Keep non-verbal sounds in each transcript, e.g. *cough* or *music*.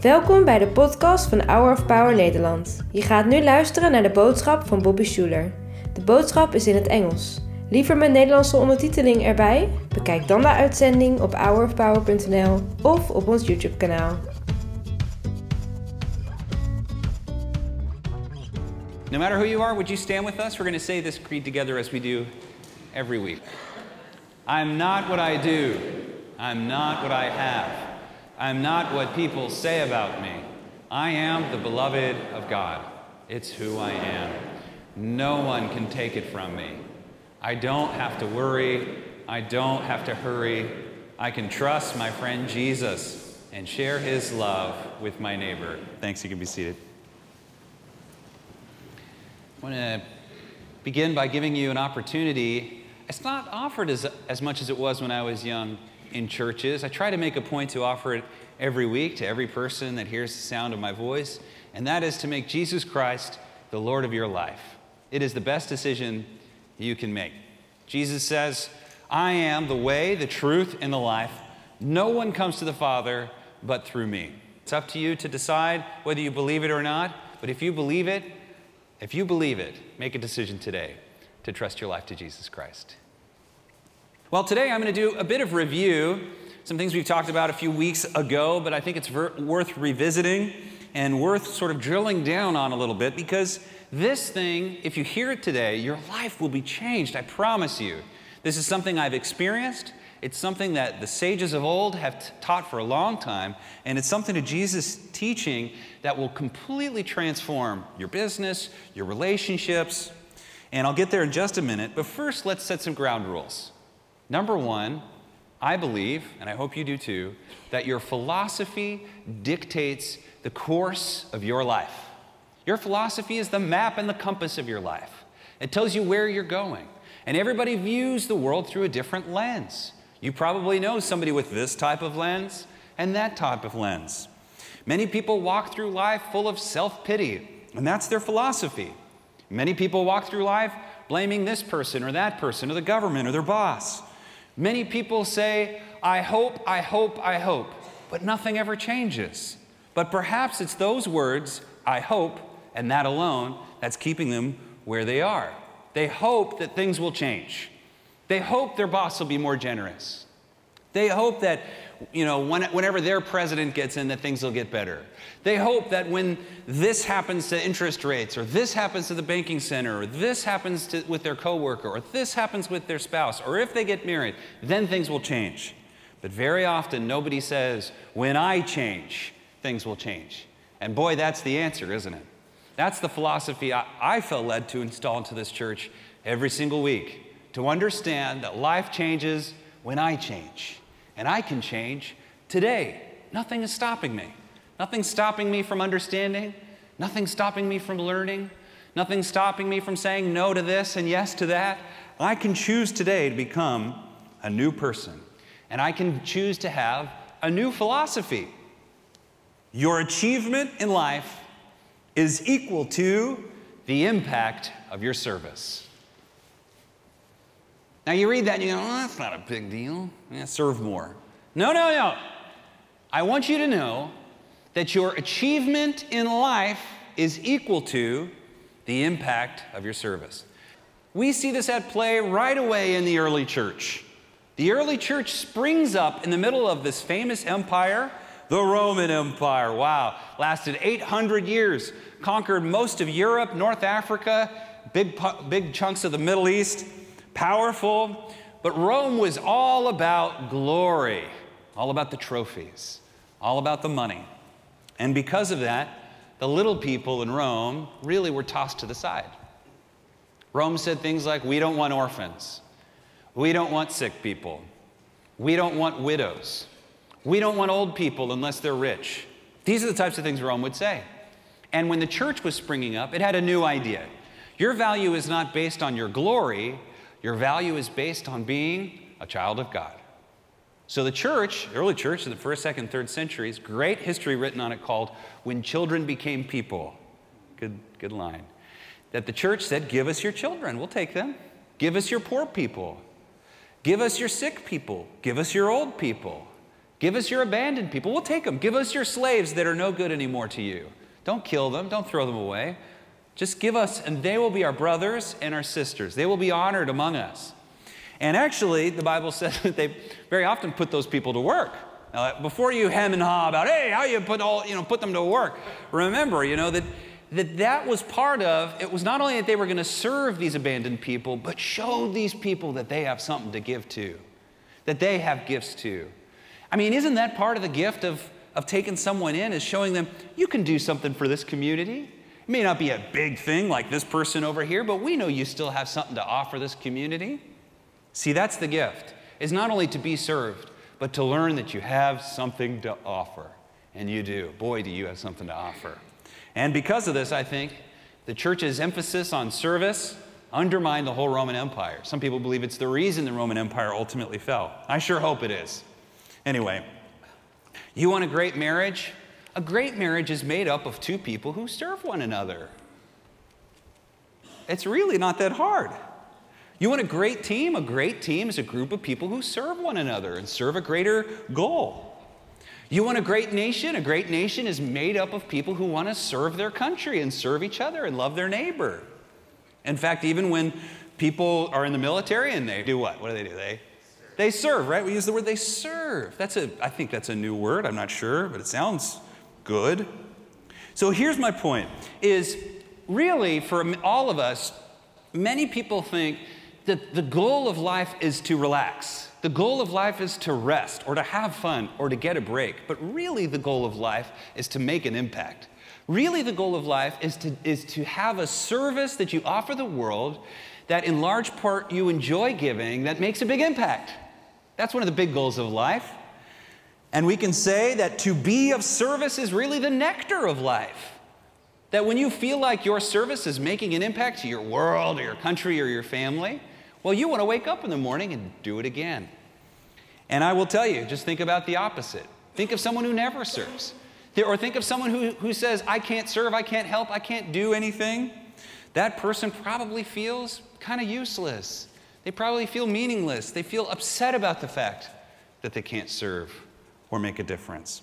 Welkom bij de podcast van Hour of Power Nederland. Je gaat nu luisteren naar de boodschap van Bobby Schuler. De boodschap is in het Engels. Liever met Nederlandse ondertiteling erbij? Bekijk dan de uitzending op hourofpower.nl of op ons YouTube kanaal. No matter who you are, would you stand with us? We're going to say this creed together as we do every week. I'm not what I do. I'm not what I have. I'm not what people say about me. I am the beloved of God. It's who I am. No one can take it from me. I don't have to worry. I don't have to hurry. I can trust my friend Jesus and share his love with my neighbor. Thanks, you can be seated. I want to begin by giving you an opportunity. It's not offered as, as much as it was when I was young in churches. I try to make a point to offer it every week to every person that hears the sound of my voice, and that is to make Jesus Christ the Lord of your life. It is the best decision you can make. Jesus says, I am the way, the truth, and the life. No one comes to the Father but through me. It's up to you to decide whether you believe it or not, but if you believe it, if you believe it, make a decision today to trust your life to Jesus Christ. Well, today I'm going to do a bit of review, some things we've talked about a few weeks ago, but I think it's ver- worth revisiting and worth sort of drilling down on a little bit because this thing, if you hear it today, your life will be changed, I promise you. This is something I've experienced. It's something that the sages of old have t- taught for a long time, and it's something to Jesus' teaching that will completely transform your business, your relationships. And I'll get there in just a minute, but first, let's set some ground rules. Number one, I believe, and I hope you do too, that your philosophy dictates the course of your life. Your philosophy is the map and the compass of your life. It tells you where you're going. And everybody views the world through a different lens. You probably know somebody with this type of lens and that type of lens. Many people walk through life full of self pity, and that's their philosophy. Many people walk through life blaming this person or that person or the government or their boss. Many people say, I hope, I hope, I hope, but nothing ever changes. But perhaps it's those words, I hope, and that alone, that's keeping them where they are. They hope that things will change. They hope their boss will be more generous. They hope that, you know, when, whenever their president gets in, that things will get better. They hope that when this happens to interest rates, or this happens to the banking center, or this happens to, with their coworker, or this happens with their spouse, or if they get married, then things will change. But very often, nobody says, when I change, things will change. And boy, that's the answer, isn't it? That's the philosophy I, I felt led to install into this church every single week to understand that life changes when I change. And I can change today. Nothing is stopping me. Nothing's stopping me from understanding. Nothing's stopping me from learning. Nothing's stopping me from saying no to this and yes to that. I can choose today to become a new person. And I can choose to have a new philosophy. Your achievement in life is equal to the impact of your service. Now you read that and you go, oh, that's not a big deal. Yeah, serve more. No, no, no. I want you to know that your achievement in life is equal to the impact of your service. We see this at play right away in the early church. The early church springs up in the middle of this famous empire, the Roman Empire. Wow, lasted 800 years, conquered most of Europe, North Africa, big, big chunks of the Middle East powerful, but Rome was all about glory, all about the trophies, all about the money. And because of that, the little people in Rome really were tossed to the side. Rome said things like, We don't want orphans. We don't want sick people. We don't want widows. We don't want old people unless they're rich. These are the types of things Rome would say. And when the church was springing up, it had a new idea. Your value is not based on your glory, your value is based on being a child of God. So the church, early church in the first, second, third centuries, great history written on it called When Children Became People. Good, good line. That the church said, Give us your children, we'll take them. Give us your poor people. Give us your sick people. Give us your old people. Give us your abandoned people. We'll take them. Give us your slaves that are no good anymore to you. Don't kill them, don't throw them away. Just give us, and they will be our brothers and our sisters. They will be honored among us. And actually, the Bible *laughs* says that they very often put those people to work. Now, before you hem and haw about, hey, how you put all, you know, put them to work, remember, you know, that that that was part of it was not only that they were going to serve these abandoned people but show these people that they have something to give to that they have gifts to i mean isn't that part of the gift of, of taking someone in is showing them you can do something for this community it may not be a big thing like this person over here but we know you still have something to offer this community see that's the gift is not only to be served but to learn that you have something to offer and you do boy do you have something to offer and because of this, I think the church's emphasis on service undermined the whole Roman Empire. Some people believe it's the reason the Roman Empire ultimately fell. I sure hope it is. Anyway, you want a great marriage? A great marriage is made up of two people who serve one another. It's really not that hard. You want a great team? A great team is a group of people who serve one another and serve a greater goal. You want a great nation? A great nation is made up of people who want to serve their country and serve each other and love their neighbor. In fact, even when people are in the military and they do what? What do they do? They they serve, right? We use the word they serve. That's a I think that's a new word. I'm not sure, but it sounds good. So here's my point is really for all of us many people think that the goal of life is to relax the goal of life is to rest or to have fun or to get a break. But really, the goal of life is to make an impact. Really, the goal of life is to, is to have a service that you offer the world that, in large part, you enjoy giving that makes a big impact. That's one of the big goals of life. And we can say that to be of service is really the nectar of life. That when you feel like your service is making an impact to your world or your country or your family, well, you want to wake up in the morning and do it again. And I will tell you, just think about the opposite. Think of someone who never serves. Or think of someone who, who says, I can't serve, I can't help, I can't do anything. That person probably feels kind of useless. They probably feel meaningless. They feel upset about the fact that they can't serve or make a difference.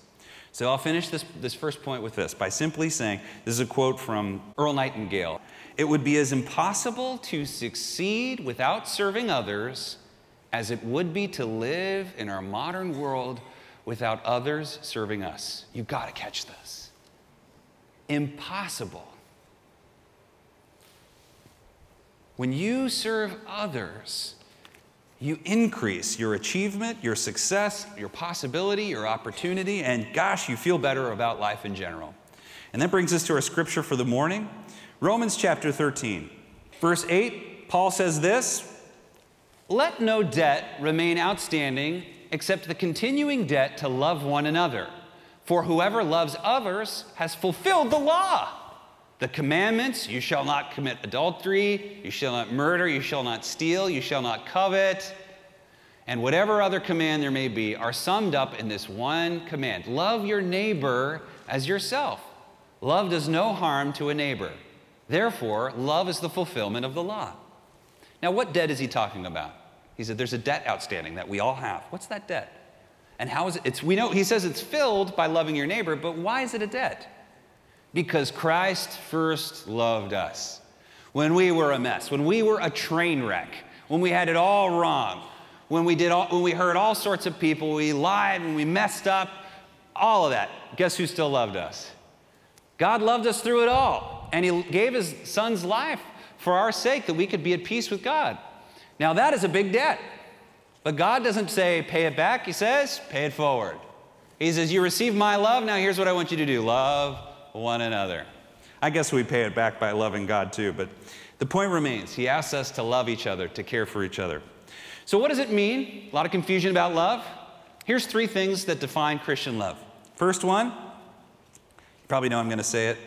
So I'll finish this, this first point with this by simply saying this is a quote from Earl Nightingale. It would be as impossible to succeed without serving others as it would be to live in our modern world without others serving us. You've got to catch this. Impossible. When you serve others, you increase your achievement, your success, your possibility, your opportunity, and gosh, you feel better about life in general. And that brings us to our scripture for the morning. Romans chapter 13, verse 8, Paul says this Let no debt remain outstanding except the continuing debt to love one another. For whoever loves others has fulfilled the law. The commandments you shall not commit adultery, you shall not murder, you shall not steal, you shall not covet, and whatever other command there may be are summed up in this one command love your neighbor as yourself. Love does no harm to a neighbor. Therefore, love is the fulfillment of the law. Now, what debt is he talking about? He said there's a debt outstanding that we all have. What's that debt? And how is it? It's, we know he says it's filled by loving your neighbor, but why is it a debt? Because Christ first loved us. When we were a mess, when we were a train wreck, when we had it all wrong, when we, did all, when we hurt all sorts of people, we lied, when we messed up, all of that. Guess who still loved us? God loved us through it all and he gave his son's life for our sake that we could be at peace with God. Now, that is a big debt. But God doesn't say, pay it back. He says, pay it forward. He says, You receive my love. Now, here's what I want you to do love one another. I guess we pay it back by loving God too, but the point remains He asks us to love each other, to care for each other. So, what does it mean? A lot of confusion about love. Here's three things that define Christian love. First one, you probably know I'm going to say it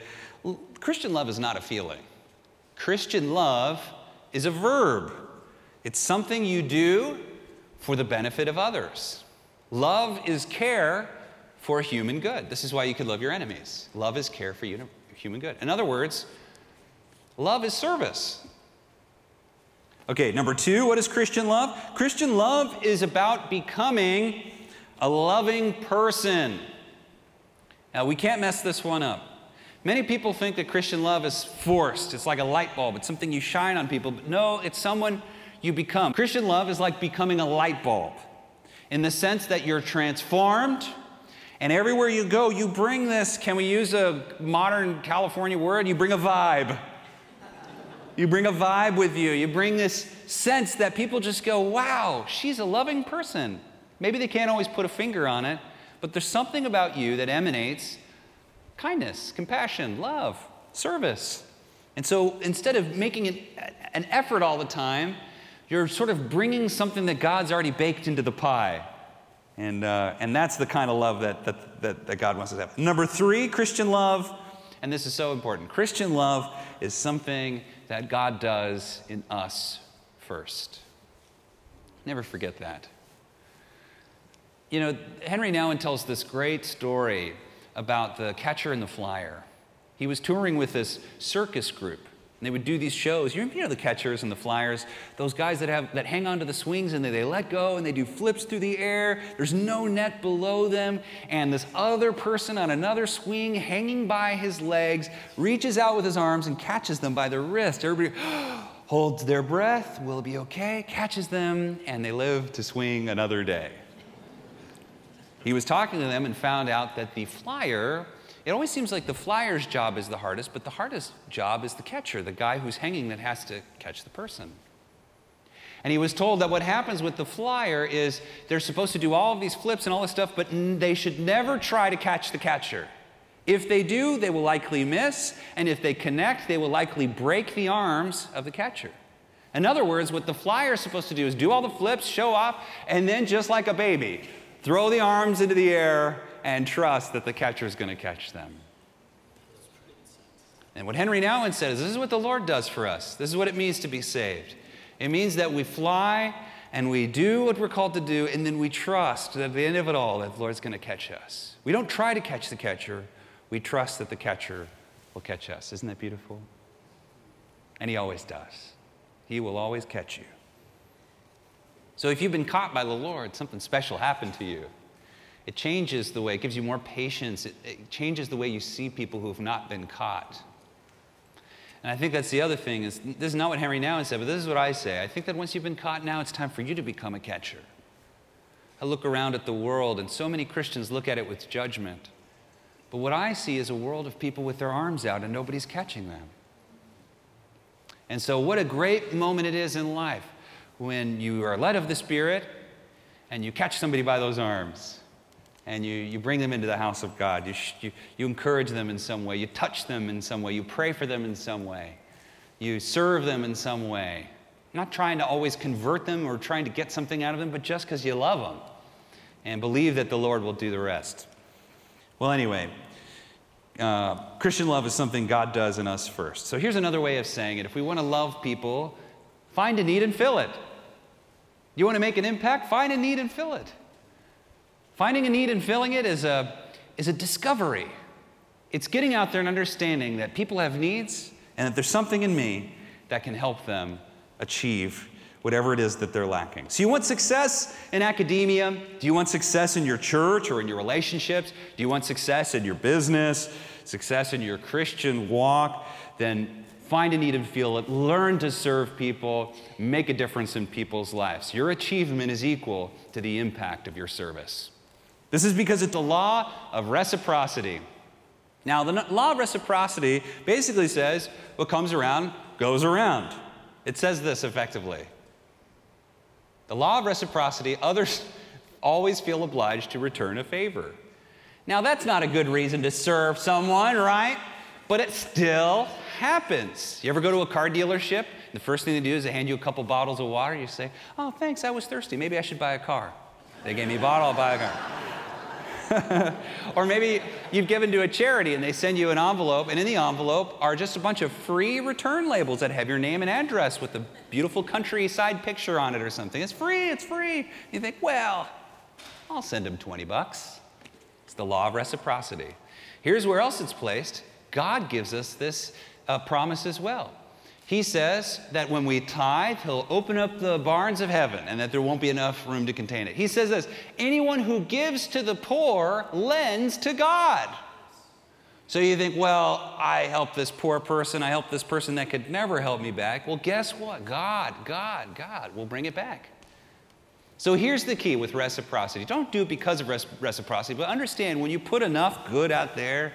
Christian love is not a feeling. Christian love is a verb. It's something you do for the benefit of others. Love is care for human good. This is why you could love your enemies. Love is care for human good. In other words, love is service. Okay, number two, what is Christian love? Christian love is about becoming a loving person. Now, we can't mess this one up. Many people think that Christian love is forced. It's like a light bulb, it's something you shine on people. But no, it's someone you become. Christian love is like becoming a light bulb in the sense that you're transformed, and everywhere you go, you bring this. Can we use a modern California word? You bring a vibe. You bring a vibe with you. You bring this sense that people just go, wow, she's a loving person. Maybe they can't always put a finger on it, but there's something about you that emanates kindness, compassion, love, service. And so instead of making an, an effort all the time, you're sort of bringing something that God's already baked into the pie. And, uh, and that's the kind of love that, that, that, that God wants us to have. Number three, Christian love, and this is so important Christian love is something that God does in us first. Never forget that. You know, Henry Nouwen tells this great story about the catcher and the flyer. He was touring with this circus group. And they would do these shows. You know the catchers and the flyers, those guys that have that hang onto the swings and they, they let go and they do flips through the air. There's no net below them, and this other person on another swing hanging by his legs reaches out with his arms and catches them by the wrist. Everybody *gasps* holds their breath. Will it be okay? Catches them, and they live to swing another day. He was talking to them and found out that the flyer, it always seems like the flyer's job is the hardest, but the hardest job is the catcher, the guy who's hanging that has to catch the person. And he was told that what happens with the flyer is they're supposed to do all of these flips and all this stuff, but they should never try to catch the catcher. If they do, they will likely miss, and if they connect, they will likely break the arms of the catcher. In other words, what the flyer is supposed to do is do all the flips, show off, and then just like a baby, throw the arms into the air and trust that the catcher is going to catch them. And what Henry Nouwen said is this is what the Lord does for us. This is what it means to be saved. It means that we fly and we do what we're called to do, and then we trust that at the end of it all, that the Lord's going to catch us. We don't try to catch the catcher, we trust that the catcher will catch us. Isn't that beautiful? And He always does. He will always catch you. So if you've been caught by the Lord, something special happened to you. It changes the way, it gives you more patience, it, it changes the way you see people who have not been caught. And I think that's the other thing is this is not what Henry Nouwen said, but this is what I say. I think that once you've been caught now, it's time for you to become a catcher. I look around at the world, and so many Christians look at it with judgment. But what I see is a world of people with their arms out and nobody's catching them. And so, what a great moment it is in life when you are led of the Spirit and you catch somebody by those arms and you, you bring them into the house of God. You, you, you encourage them in some way, you touch them in some way, you pray for them in some way, you serve them in some way. Not trying to always convert them or trying to get something out of them, but just because you love them and believe that the Lord will do the rest. Well, anyway, uh, Christian love is something God does in us first. So here's another way of saying it. If we want to love people, find a need and fill it. You want to make an impact? Find a need and fill it. Finding a need and filling it is a, is a discovery. It's getting out there and understanding that people have needs and that there's something in me that can help them achieve whatever it is that they're lacking. So, you want success in academia? Do you want success in your church or in your relationships? Do you want success in your business, success in your Christian walk? Then find a need and feel it. Learn to serve people, make a difference in people's lives. Your achievement is equal to the impact of your service. This is because it's the law of reciprocity. Now, the law of reciprocity basically says what comes around goes around. It says this effectively the law of reciprocity, others *laughs* always feel obliged to return a favor. Now, that's not a good reason to serve someone, right? But it still happens. You ever go to a car dealership? The first thing they do is they hand you a couple bottles of water. You say, Oh, thanks, I was thirsty. Maybe I should buy a car. They gave me a bottle, I'll buy a car. *laughs* or maybe you've given to a charity and they send you an envelope, and in the envelope are just a bunch of free return labels that have your name and address with a beautiful countryside picture on it or something. It's free, it's free. You think, well, I'll send them 20 bucks. It's the law of reciprocity. Here's where else it's placed God gives us this uh, promise as well. He says that when we tithe, He'll open up the barns of heaven and that there won't be enough room to contain it. He says this anyone who gives to the poor lends to God. So you think, well, I help this poor person, I help this person that could never help me back. Well, guess what? God, God, God will bring it back. So here's the key with reciprocity don't do it because of reciprocity, but understand when you put enough good out there,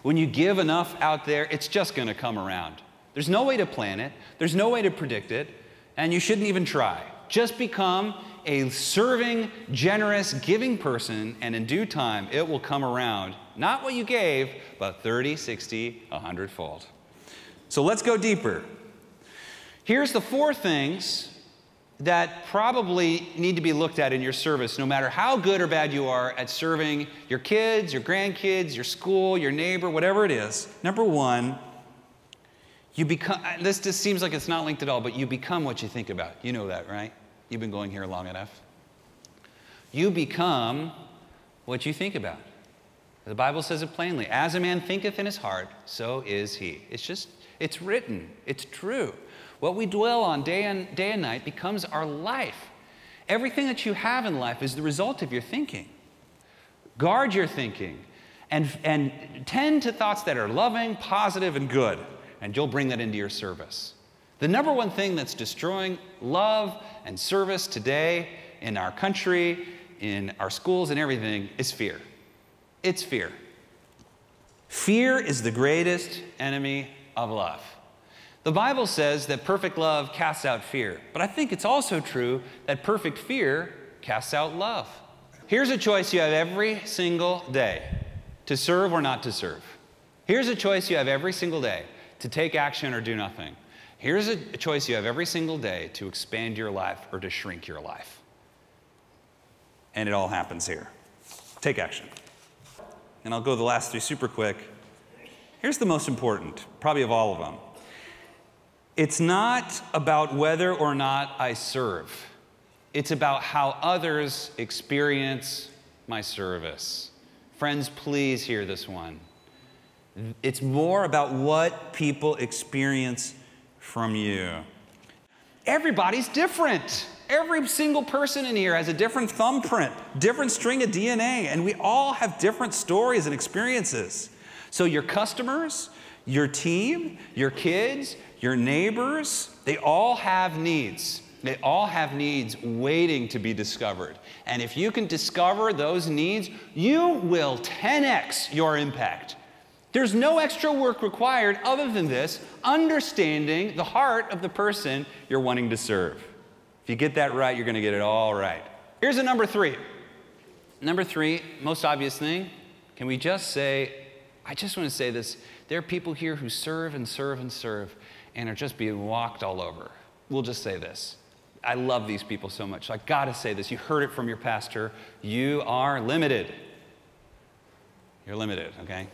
when you give enough out there, it's just going to come around. There's no way to plan it, there's no way to predict it, and you shouldn't even try. Just become a serving, generous, giving person, and in due time, it will come around. Not what you gave, but 30, 60, 100 fold. So let's go deeper. Here's the four things that probably need to be looked at in your service, no matter how good or bad you are at serving your kids, your grandkids, your school, your neighbor, whatever it is. Number one, you become, uh, this just seems like it's not linked at all, but you become what you think about. You know that, right? You've been going here long enough. You become what you think about. The Bible says it plainly as a man thinketh in his heart, so is he. It's just, it's written, it's true. What we dwell on day and, day and night becomes our life. Everything that you have in life is the result of your thinking. Guard your thinking and, and tend to thoughts that are loving, positive, and good and you'll bring that into your service. The number one thing that's destroying love and service today in our country, in our schools, and everything is fear. It's fear. Fear is the greatest enemy of love. The Bible says that perfect love casts out fear, but I think it's also true that perfect fear casts out love. Here's a choice you have every single day to serve or not to serve. Here's a choice you have every single day to take action or do nothing. Here's a choice you have every single day to expand your life or to shrink your life. And it all happens here. Take action. And I'll go the last three super quick. Here's the most important, probably of all of them. It's not about whether or not I serve, it's about how others experience my service. Friends, please hear this one. It's more about what people experience from you. Everybody's different. Every single person in here has a different thumbprint, different string of DNA, and we all have different stories and experiences. So, your customers, your team, your kids, your neighbors, they all have needs. They all have needs waiting to be discovered. And if you can discover those needs, you will 10x your impact. There's no extra work required other than this understanding the heart of the person you're wanting to serve. If you get that right, you're going to get it all right. Here's a number three. Number three, most obvious thing, can we just say, I just want to say this. There are people here who serve and serve and serve and are just being walked all over. We'll just say this. I love these people so much. I got to say this. You heard it from your pastor. You are limited. You're limited, okay?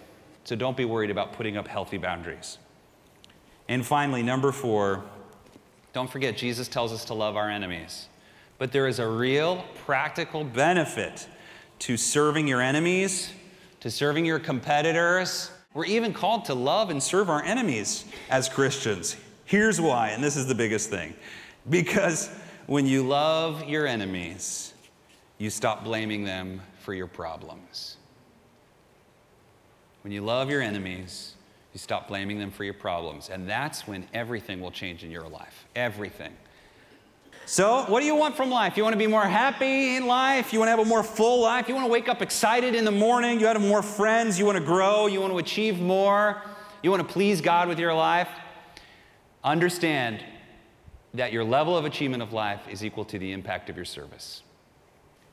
So don't be worried about putting up healthy boundaries. And finally, number four, don't forget, Jesus tells us to love our enemies. But there is a real practical benefit to serving your enemies, to serving your competitors. We're even called to love and serve our enemies as Christians. Here's why, and this is the biggest thing. Because when you love your enemies, you stop blaming them for your problems. When you love your enemies, you stop blaming them for your problems. And that's when everything will change in your life. Everything. So, what do you want from life? You want to be more happy in life? You want to have a more full life? You want to wake up excited in the morning? You want to have more friends? You want to grow? You want to achieve more? You want to please God with your life? Understand that your level of achievement of life is equal to the impact of your service.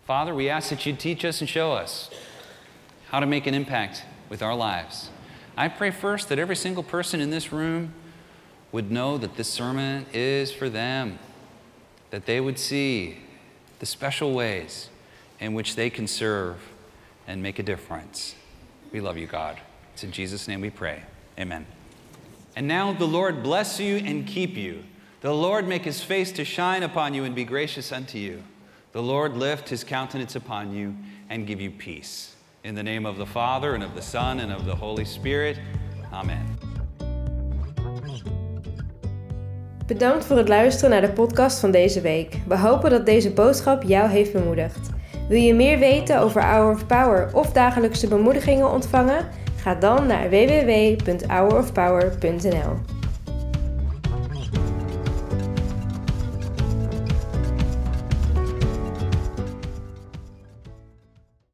Father, we ask that you teach us and show us how to make an impact with our lives. I pray first that every single person in this room would know that this sermon is for them, that they would see the special ways in which they can serve and make a difference. We love you, God. It's in Jesus' name we pray. Amen. And now the Lord bless you and keep you. The Lord make his face to shine upon you and be gracious unto you. The Lord lift his countenance upon you and give you peace. In the name of the Father, and of the Son, and of the Holy Spirit. Amen. Bedankt voor het luisteren naar de podcast van deze week. We hopen dat deze boodschap jou heeft bemoedigd. Wil je meer weten over Hour of Power of dagelijkse bemoedigingen ontvangen? Ga dan naar www.hourofpower.nl.